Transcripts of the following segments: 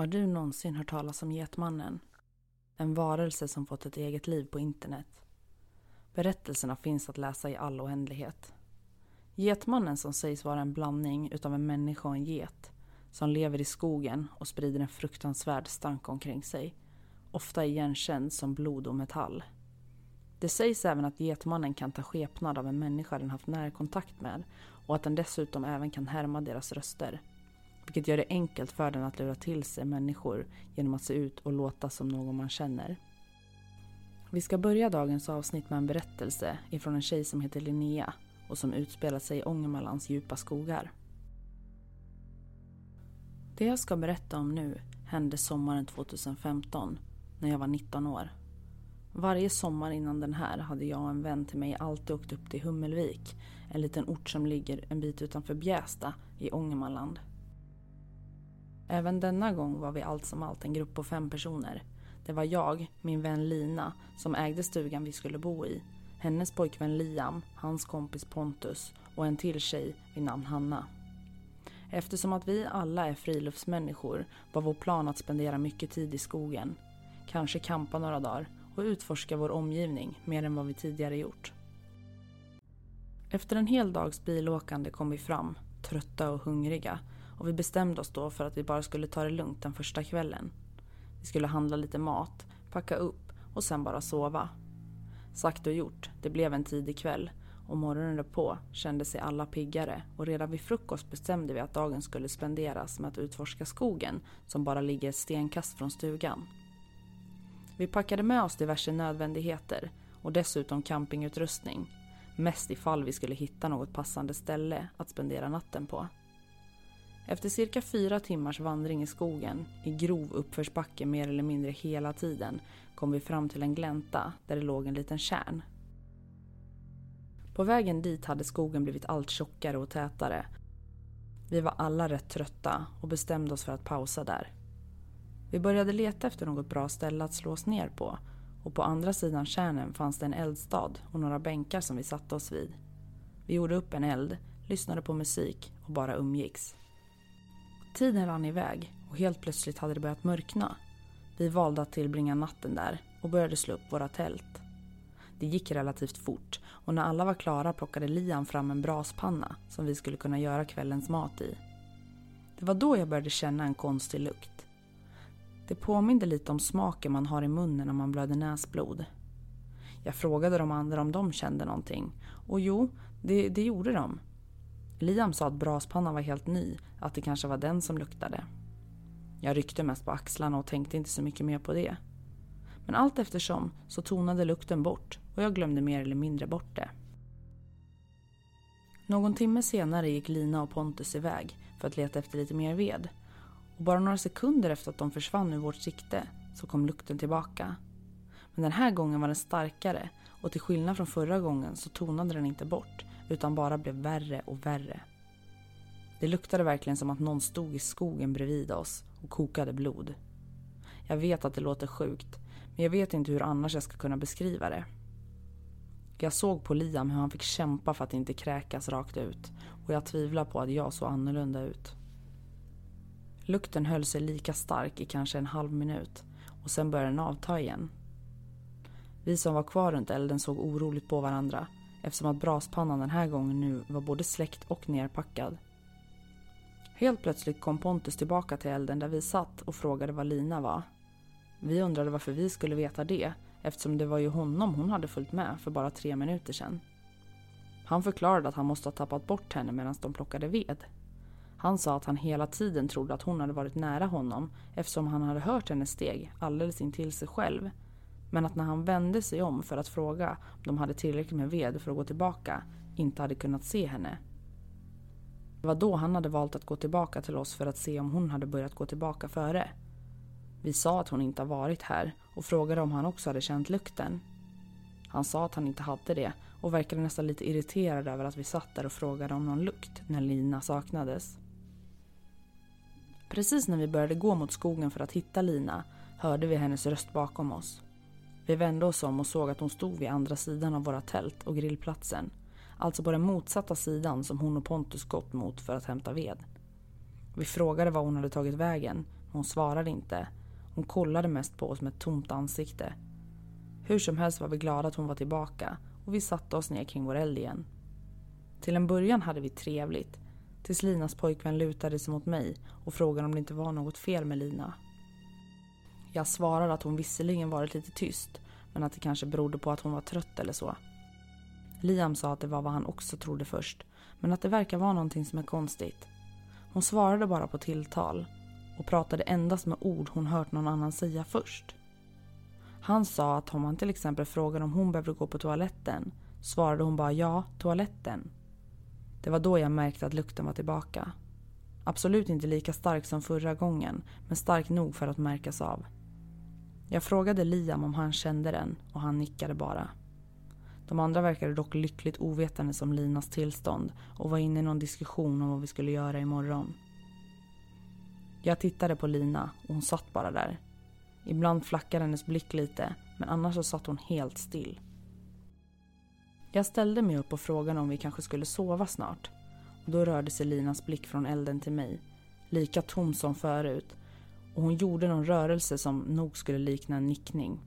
Har du någonsin hört talas om Getmannen? En varelse som fått ett eget liv på internet. Berättelserna finns att läsa i all oändlighet. Getmannen som sägs vara en blandning utav en människa och en get som lever i skogen och sprider en fruktansvärd stank omkring sig. Ofta igenkänd som blod och metall. Det sägs även att Getmannen kan ta skepnad av en människa den haft närkontakt med och att den dessutom även kan härma deras röster vilket gör det enkelt för den att lura till sig människor genom att se ut och låta som någon man känner. Vi ska börja dagens avsnitt med en berättelse ifrån en tjej som heter Linnea och som utspelar sig i Ångermanlands djupa skogar. Det jag ska berätta om nu hände sommaren 2015 när jag var 19 år. Varje sommar innan den här hade jag och en vän till mig alltid åkt upp till Hummelvik, en liten ort som ligger en bit utanför Bjästa i Ångermanland. Även denna gång var vi allt som allt en grupp på fem personer. Det var jag, min vän Lina, som ägde stugan vi skulle bo i. Hennes pojkvän Liam, hans kompis Pontus och en till tjej vid namn Hanna. Eftersom att vi alla är friluftsmänniskor var vår plan att spendera mycket tid i skogen. Kanske kampa några dagar och utforska vår omgivning mer än vad vi tidigare gjort. Efter en hel dags bilåkande kom vi fram, trötta och hungriga och vi bestämde oss då för att vi bara skulle ta det lugnt den första kvällen. Vi skulle handla lite mat, packa upp och sen bara sova. Sagt och gjort, det blev en tidig kväll och morgonen på kände sig alla piggare och redan vid frukost bestämde vi att dagen skulle spenderas med att utforska skogen som bara ligger ett stenkast från stugan. Vi packade med oss diverse nödvändigheter och dessutom campingutrustning. Mest ifall vi skulle hitta något passande ställe att spendera natten på. Efter cirka fyra timmars vandring i skogen, i grov uppförsbacke mer eller mindre hela tiden, kom vi fram till en glänta där det låg en liten kärn. På vägen dit hade skogen blivit allt tjockare och tätare. Vi var alla rätt trötta och bestämde oss för att pausa där. Vi började leta efter något bra ställe att slå oss ner på och på andra sidan kärnen fanns det en eldstad och några bänkar som vi satte oss vid. Vi gjorde upp en eld, lyssnade på musik och bara umgicks. Tiden rann iväg och helt plötsligt hade det börjat mörkna. Vi valde att tillbringa natten där och började slå upp våra tält. Det gick relativt fort och när alla var klara plockade Liam fram en braspanna som vi skulle kunna göra kvällens mat i. Det var då jag började känna en konstig lukt. Det påminde lite om smaken man har i munnen när man blöder näsblod. Jag frågade de andra om de kände någonting och jo, det, det gjorde de. Liam sa att braspannan var helt ny, att det kanske var den som luktade. Jag ryckte mest på axlarna och tänkte inte så mycket mer på det. Men allt eftersom så tonade lukten bort och jag glömde mer eller mindre bort det. Någon timme senare gick Lina och Pontus iväg för att leta efter lite mer ved. Och bara några sekunder efter att de försvann ur vårt sikte så kom lukten tillbaka. Men den här gången var den starkare och till skillnad från förra gången så tonade den inte bort utan bara blev värre och värre. Det luktade verkligen som att någon stod i skogen bredvid oss och kokade blod. Jag vet att det låter sjukt, men jag vet inte hur annars jag ska kunna beskriva det. Jag såg på Liam hur han fick kämpa för att inte kräkas rakt ut och jag tvivlar på att jag såg annorlunda ut. Lukten höll sig lika stark i kanske en halv minut och sen började den avta igen. Vi som var kvar runt elden såg oroligt på varandra eftersom att braspannan den här gången nu var både släckt och nerpackad. Helt plötsligt kom Pontus tillbaka till elden där vi satt och frågade var Lina var. Vi undrade varför vi skulle veta det eftersom det var ju honom hon hade följt med för bara tre minuter sedan. Han förklarade att han måste ha tappat bort henne medan de plockade ved. Han sa att han hela tiden trodde att hon hade varit nära honom eftersom han hade hört hennes steg alldeles intill sig själv. Men att när han vände sig om för att fråga om de hade tillräckligt med ved för att gå tillbaka inte hade kunnat se henne. Det var då han hade valt att gå tillbaka till oss för att se om hon hade börjat gå tillbaka före. Vi sa att hon inte har varit här och frågade om han också hade känt lukten. Han sa att han inte hade det och verkade nästan lite irriterad över att vi satt där och frågade om någon lukt när Lina saknades. Precis när vi började gå mot skogen för att hitta Lina hörde vi hennes röst bakom oss. Vi vände oss om och såg att hon stod vid andra sidan av våra tält och grillplatsen. Alltså på den motsatta sidan som hon och Pontus gått mot för att hämta ved. Vi frågade var hon hade tagit vägen, men hon svarade inte. Hon kollade mest på oss med ett tomt ansikte. Hur som helst var vi glada att hon var tillbaka och vi satte oss ner kring vår eld igen. Till en början hade vi trevligt tills Linas pojkvän lutade sig mot mig och frågade om det inte var något fel med Lina. Jag svarar att hon visserligen varit lite tyst men att det kanske berodde på att hon var trött eller så. Liam sa att det var vad han också trodde först men att det verkar vara någonting som är konstigt. Hon svarade bara på tilltal och pratade endast med ord hon hört någon annan säga först. Han sa att om han till exempel frågade om hon behövde gå på toaletten svarade hon bara ja, toaletten. Det var då jag märkte att lukten var tillbaka. Absolut inte lika stark som förra gången, men stark nog för att märkas av. Jag frågade Liam om han kände den och han nickade bara. De andra verkade dock lyckligt ovetande om Linas tillstånd och var inne i någon diskussion om vad vi skulle göra imorgon. Jag tittade på Lina och hon satt bara där. Ibland flackade hennes blick lite, men annars så satt hon helt still. Jag ställde mig upp och frågade om vi kanske skulle sova snart. Och då rörde sig Linas blick från elden till mig, lika tom som förut. Och hon gjorde någon rörelse som nog skulle likna en nickning.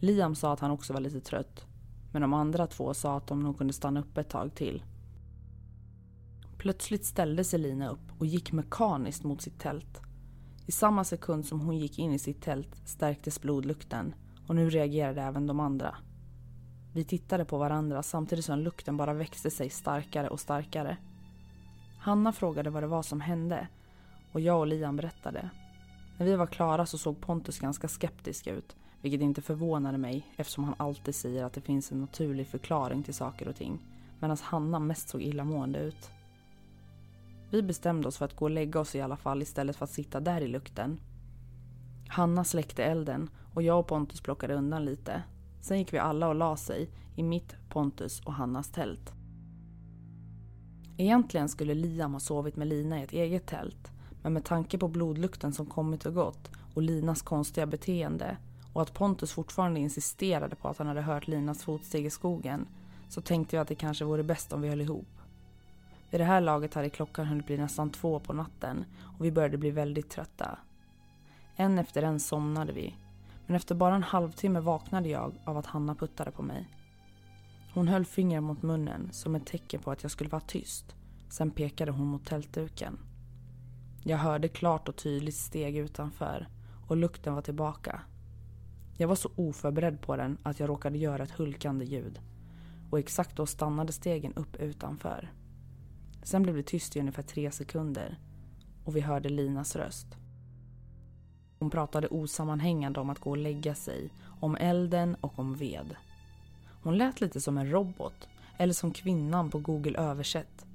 Liam sa att han också var lite trött, men de andra två sa att de nog kunde stanna upp ett tag till. Plötsligt ställde sig Lina upp och gick mekaniskt mot sitt tält. I samma sekund som hon gick in i sitt tält stärktes blodlukten och nu reagerade även de andra. Vi tittade på varandra samtidigt som lukten bara växte sig starkare och starkare. Hanna frågade vad det var som hände och jag och Liam berättade. När vi var klara så såg Pontus ganska skeptisk ut, vilket inte förvånade mig eftersom han alltid säger att det finns en naturlig förklaring till saker och ting, medan Hanna mest såg illamående ut. Vi bestämde oss för att gå och lägga oss i alla fall istället för att sitta där i lukten. Hanna släckte elden och jag och Pontus plockade undan lite Sen gick vi alla och la sig i mitt, Pontus och Hannas tält. Egentligen skulle Liam ha sovit med Lina i ett eget tält. Men med tanke på blodlukten som kommit och gått och Linas konstiga beteende och att Pontus fortfarande insisterade på att han hade hört Linas fotsteg i skogen så tänkte jag att det kanske vore bäst om vi höll ihop. Vid det här laget hade klockan hunnit bli nästan två på natten och vi började bli väldigt trötta. En efter en somnade vi men efter bara en halvtimme vaknade jag av att Hanna puttade på mig. Hon höll fingret mot munnen som ett tecken på att jag skulle vara tyst. Sen pekade hon mot tältduken. Jag hörde klart och tydligt steg utanför och lukten var tillbaka. Jag var så oförberedd på den att jag råkade göra ett hulkande ljud. Och exakt då stannade stegen upp utanför. Sen blev det tyst i ungefär tre sekunder och vi hörde Linas röst. Hon pratade osammanhängande om att gå och lägga sig, om elden och om ved. Hon lät lite som en robot, eller som kvinnan på Google översätt.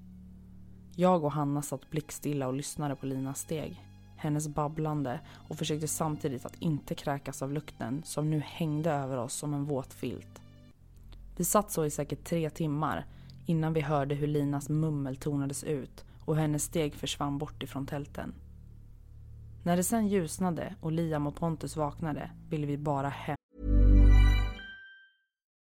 Jag och Hanna satt blickstilla och lyssnade på Linas steg. Hennes babblande och försökte samtidigt att inte kräkas av lukten som nu hängde över oss som en våt filt. Vi satt så i säkert tre timmar innan vi hörde hur Linas mummel tonades ut och hennes steg försvann bort ifrån tälten. När det sen ljusnade och Liam och Pontus vaknade ville vi bara hem.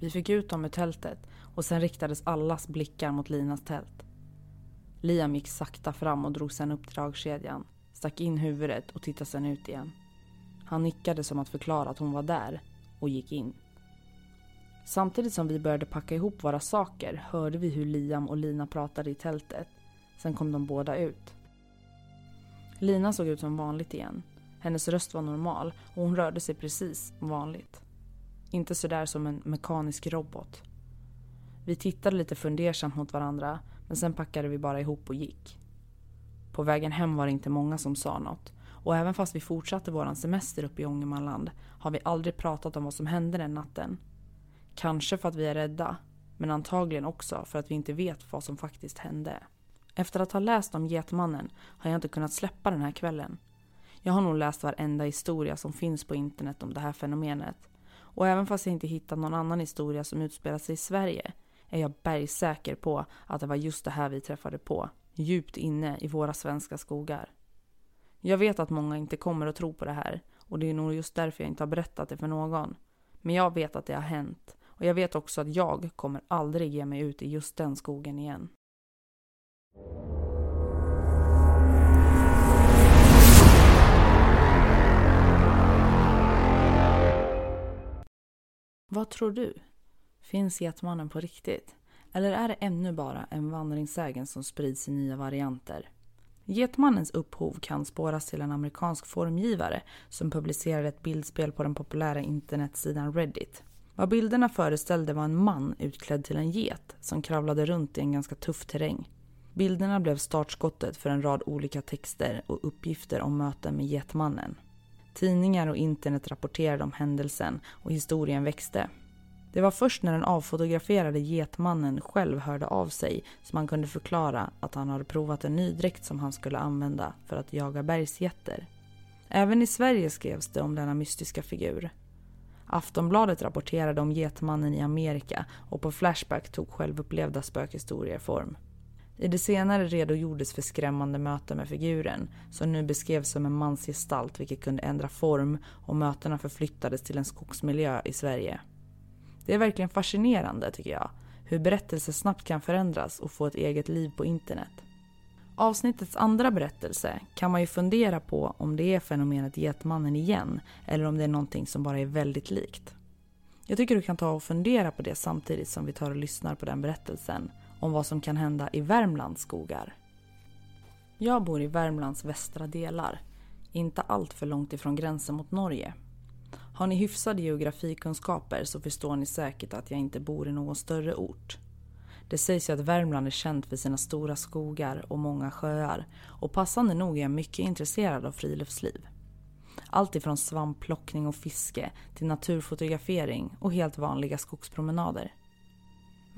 Vi fick ut dem ur tältet och sen riktades allas blickar mot Linas tält. Liam gick sakta fram och drog sen upp dragkedjan, stack in huvudet och tittade sen ut igen. Han nickade som att förklara att hon var där och gick in. Samtidigt som vi började packa ihop våra saker hörde vi hur Liam och Lina pratade i tältet. Sen kom de båda ut. Lina såg ut som vanligt igen. Hennes röst var normal och hon rörde sig precis som vanligt. Inte sådär som en mekanisk robot. Vi tittade lite fundersamt mot varandra men sen packade vi bara ihop och gick. På vägen hem var det inte många som sa något och även fast vi fortsatte våran semester uppe i Ångermanland har vi aldrig pratat om vad som hände den natten. Kanske för att vi är rädda, men antagligen också för att vi inte vet vad som faktiskt hände. Efter att ha läst om Getmannen har jag inte kunnat släppa den här kvällen. Jag har nog läst varenda historia som finns på internet om det här fenomenet. Och även fast jag inte hittat någon annan historia som utspelar sig i Sverige är jag bergsäker på att det var just det här vi träffade på, djupt inne i våra svenska skogar. Jag vet att många inte kommer att tro på det här och det är nog just därför jag inte har berättat det för någon. Men jag vet att det har hänt och jag vet också att jag kommer aldrig ge mig ut i just den skogen igen. Vad tror du? Finns Getmannen på riktigt? Eller är det ännu bara en vandringssägen som sprids i nya varianter? Getmannens upphov kan spåras till en amerikansk formgivare som publicerade ett bildspel på den populära internetsidan Reddit. Vad bilderna föreställde var en man utklädd till en get som kravlade runt i en ganska tuff terräng. Bilderna blev startskottet för en rad olika texter och uppgifter om möten med Getmannen. Tidningar och internet rapporterade om händelsen och historien växte. Det var först när den avfotograferade getmannen själv hörde av sig som han kunde förklara att han hade provat en ny dräkt som han skulle använda för att jaga bergsgetter. Även i Sverige skrevs det om denna mystiska figur. Aftonbladet rapporterade om getmannen i Amerika och på Flashback tog självupplevda spökhistorier form. I det senare redogjordes för skrämmande möten med figuren som nu beskrevs som en mansgestalt vilket kunde ändra form och mötena förflyttades till en skogsmiljö i Sverige. Det är verkligen fascinerande tycker jag, hur berättelser snabbt kan förändras och få ett eget liv på internet. Avsnittets andra berättelse kan man ju fundera på om det är fenomenet Getmannen igen eller om det är någonting som bara är väldigt likt. Jag tycker du kan ta och fundera på det samtidigt som vi tar och lyssnar på den berättelsen om vad som kan hända i Värmlands skogar. Jag bor i Värmlands västra delar, inte allt för långt ifrån gränsen mot Norge. Har ni hyfsade geografikunskaper så förstår ni säkert att jag inte bor i någon större ort. Det sägs ju att Värmland är känt för sina stora skogar och många sjöar och passande nog är jag mycket intresserad av friluftsliv. Allt ifrån svampplockning och fiske till naturfotografering och helt vanliga skogspromenader.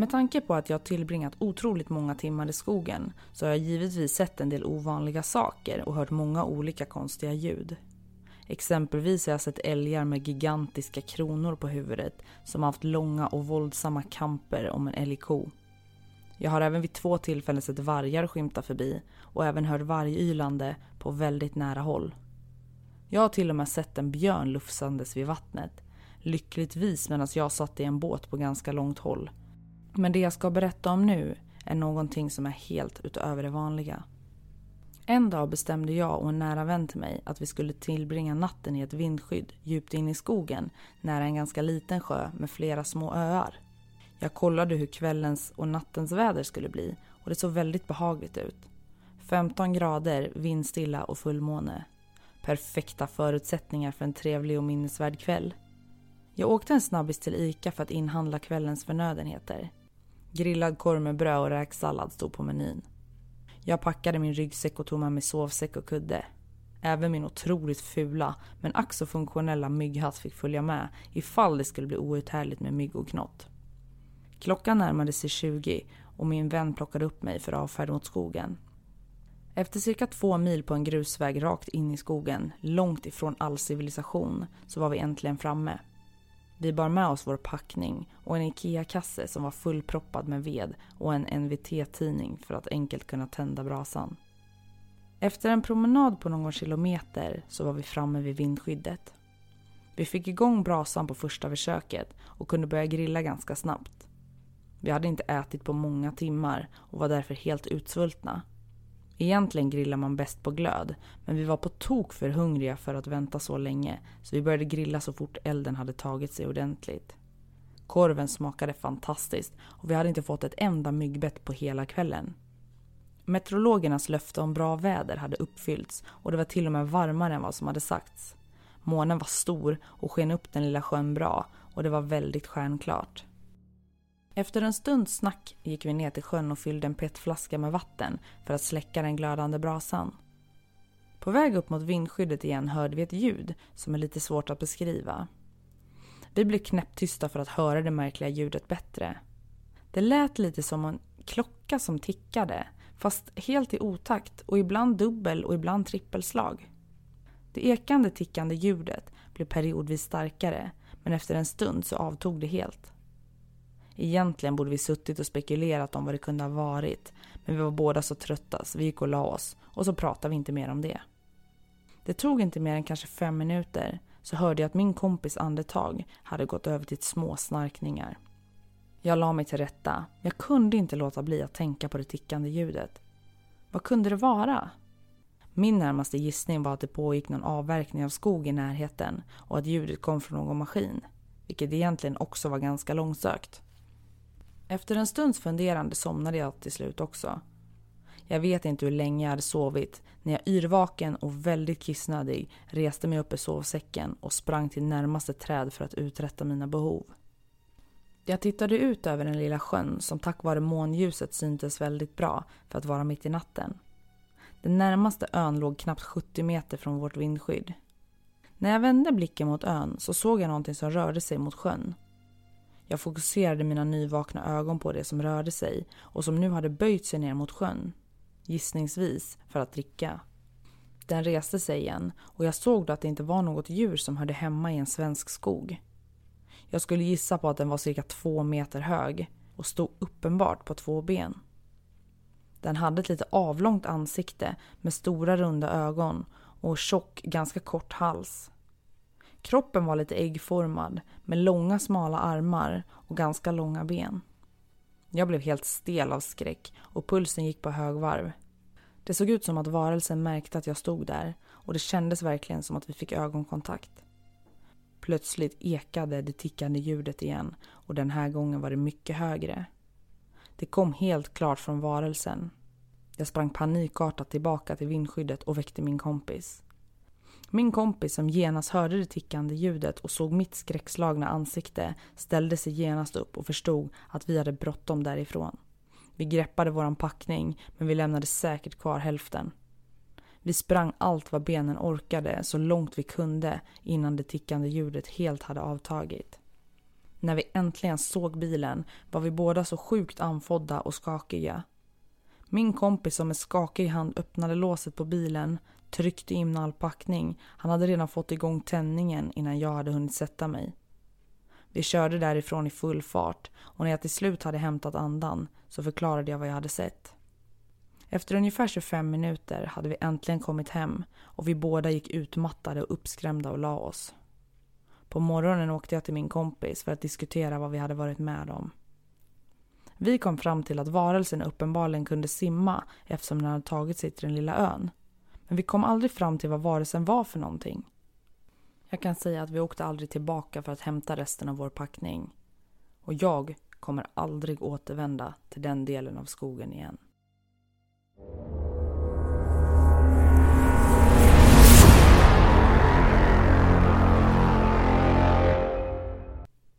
Med tanke på att jag tillbringat otroligt många timmar i skogen så har jag givetvis sett en del ovanliga saker och hört många olika konstiga ljud. Exempelvis har jag sett älgar med gigantiska kronor på huvudet som haft långa och våldsamma kamper om en älgko. Jag har även vid två tillfällen sett vargar skymta förbi och även hört vargylande på väldigt nära håll. Jag har till och med sett en björn lufsandes vid vattnet. Lyckligtvis medan jag satt i en båt på ganska långt håll. Men det jag ska berätta om nu är någonting som är helt utöver det vanliga. En dag bestämde jag och en nära vän till mig att vi skulle tillbringa natten i ett vindskydd djupt in i skogen nära en ganska liten sjö med flera små öar. Jag kollade hur kvällens och nattens väder skulle bli och det såg väldigt behagligt ut. 15 grader, vindstilla och fullmåne. Perfekta förutsättningar för en trevlig och minnesvärd kväll. Jag åkte en snabbis till ICA för att inhandla kvällens förnödenheter. Grillad korv med bröd och räksallad stod på menyn. Jag packade min ryggsäck och tog med mig sovsäck och kudde. Även min otroligt fula men ack så funktionella mygghatt fick följa med ifall det skulle bli outhärdligt med mygg och knott. Klockan närmade sig 20 och min vän plockade upp mig för avfärd mot skogen. Efter cirka två mil på en grusväg rakt in i skogen, långt ifrån all civilisation, så var vi äntligen framme. Vi bar med oss vår packning och en IKEA-kasse som var fullproppad med ved och en NVT-tidning för att enkelt kunna tända brasan. Efter en promenad på någon kilometer så var vi framme vid vindskyddet. Vi fick igång brasan på första försöket och kunde börja grilla ganska snabbt. Vi hade inte ätit på många timmar och var därför helt utsvultna. Egentligen grillar man bäst på glöd, men vi var på tok för hungriga för att vänta så länge så vi började grilla så fort elden hade tagit sig ordentligt. Korven smakade fantastiskt och vi hade inte fått ett enda myggbett på hela kvällen. Meteorologernas löfte om bra väder hade uppfyllts och det var till och med varmare än vad som hade sagts. Månen var stor och sken upp den lilla sjön bra och det var väldigt stjärnklart. Efter en stunds snack gick vi ner till sjön och fyllde en petflaska med vatten för att släcka den glödande brasan. På väg upp mot vindskyddet igen hörde vi ett ljud som är lite svårt att beskriva. Vi blev knäpptysta för att höra det märkliga ljudet bättre. Det lät lite som en klocka som tickade, fast helt i otakt och ibland dubbel och ibland trippelslag. Det ekande tickande ljudet blev periodvis starkare, men efter en stund så avtog det helt. Egentligen borde vi suttit och spekulerat om vad det kunde ha varit. Men vi var båda så trötta så vi gick och la oss och så pratade vi inte mer om det. Det tog inte mer än kanske fem minuter så hörde jag att min kompis andetag hade gått över till små snarkningar. Jag la mig till rätta. Jag kunde inte låta bli att tänka på det tickande ljudet. Vad kunde det vara? Min närmaste gissning var att det pågick någon avverkning av skog i närheten och att ljudet kom från någon maskin. Vilket egentligen också var ganska långsökt. Efter en stunds funderande somnade jag till slut också. Jag vet inte hur länge jag hade sovit när jag yrvaken och väldigt kissnödig reste mig upp ur sovsäcken och sprang till närmaste träd för att uträtta mina behov. Jag tittade ut över den lilla sjön som tack vare månljuset syntes väldigt bra för att vara mitt i natten. Den närmaste ön låg knappt 70 meter från vårt vindskydd. När jag vände blicken mot ön så såg jag någonting som rörde sig mot sjön. Jag fokuserade mina nyvakna ögon på det som rörde sig och som nu hade böjt sig ner mot sjön. Gissningsvis för att dricka. Den reste sig igen och jag såg då att det inte var något djur som hörde hemma i en svensk skog. Jag skulle gissa på att den var cirka två meter hög och stod uppenbart på två ben. Den hade ett lite avlångt ansikte med stora runda ögon och tjock, ganska kort hals. Kroppen var lite äggformad med långa smala armar och ganska långa ben. Jag blev helt stel av skräck och pulsen gick på högvarv. Det såg ut som att varelsen märkte att jag stod där och det kändes verkligen som att vi fick ögonkontakt. Plötsligt ekade det tickande ljudet igen och den här gången var det mycket högre. Det kom helt klart från varelsen. Jag sprang panikartat tillbaka till vindskyddet och väckte min kompis. Min kompis som genast hörde det tickande ljudet och såg mitt skräckslagna ansikte ställde sig genast upp och förstod att vi hade bråttom därifrån. Vi greppade våran packning men vi lämnade säkert kvar hälften. Vi sprang allt vad benen orkade så långt vi kunde innan det tickande ljudet helt hade avtagit. När vi äntligen såg bilen var vi båda så sjukt anfodda och skakiga. Min kompis som med skakig hand öppnade låset på bilen, tryckte in all packning. Han hade redan fått igång tändningen innan jag hade hunnit sätta mig. Vi körde därifrån i full fart och när jag till slut hade hämtat andan så förklarade jag vad jag hade sett. Efter ungefär 25 minuter hade vi äntligen kommit hem och vi båda gick utmattade och uppskrämda och la oss. På morgonen åkte jag till min kompis för att diskutera vad vi hade varit med om. Vi kom fram till att varelsen uppenbarligen kunde simma eftersom den hade tagit sig till den lilla ön. Men vi kom aldrig fram till vad varelsen var för någonting. Jag kan säga att vi åkte aldrig tillbaka för att hämta resten av vår packning. Och jag kommer aldrig återvända till den delen av skogen igen.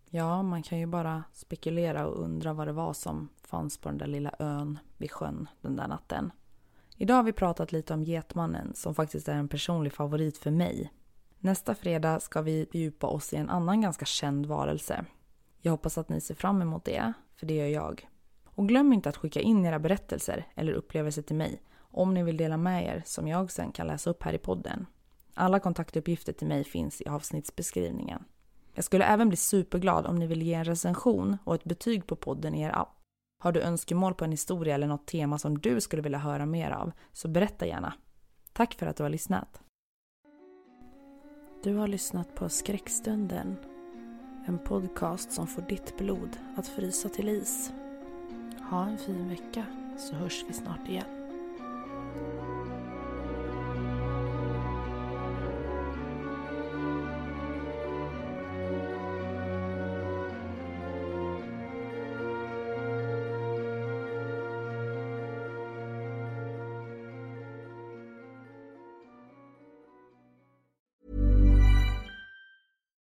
Ja, man kan ju bara spekulera och undra vad det var som fanns på den där lilla ön vid sjön den där natten. Idag har vi pratat lite om Getmannen som faktiskt är en personlig favorit för mig. Nästa fredag ska vi djupa oss i en annan ganska känd varelse. Jag hoppas att ni ser fram emot det, för det gör jag. Och glöm inte att skicka in era berättelser eller upplevelser till mig om ni vill dela med er som jag sen kan läsa upp här i podden. Alla kontaktuppgifter till mig finns i avsnittsbeskrivningen. Jag skulle även bli superglad om ni vill ge en recension och ett betyg på podden i er app. Har du önskemål på en historia eller något tema som du skulle vilja höra mer av så berätta gärna. Tack för att du har lyssnat. Du har lyssnat på Skräckstunden. En podcast som får ditt blod att frysa till is. Ha en fin vecka så hörs vi snart igen.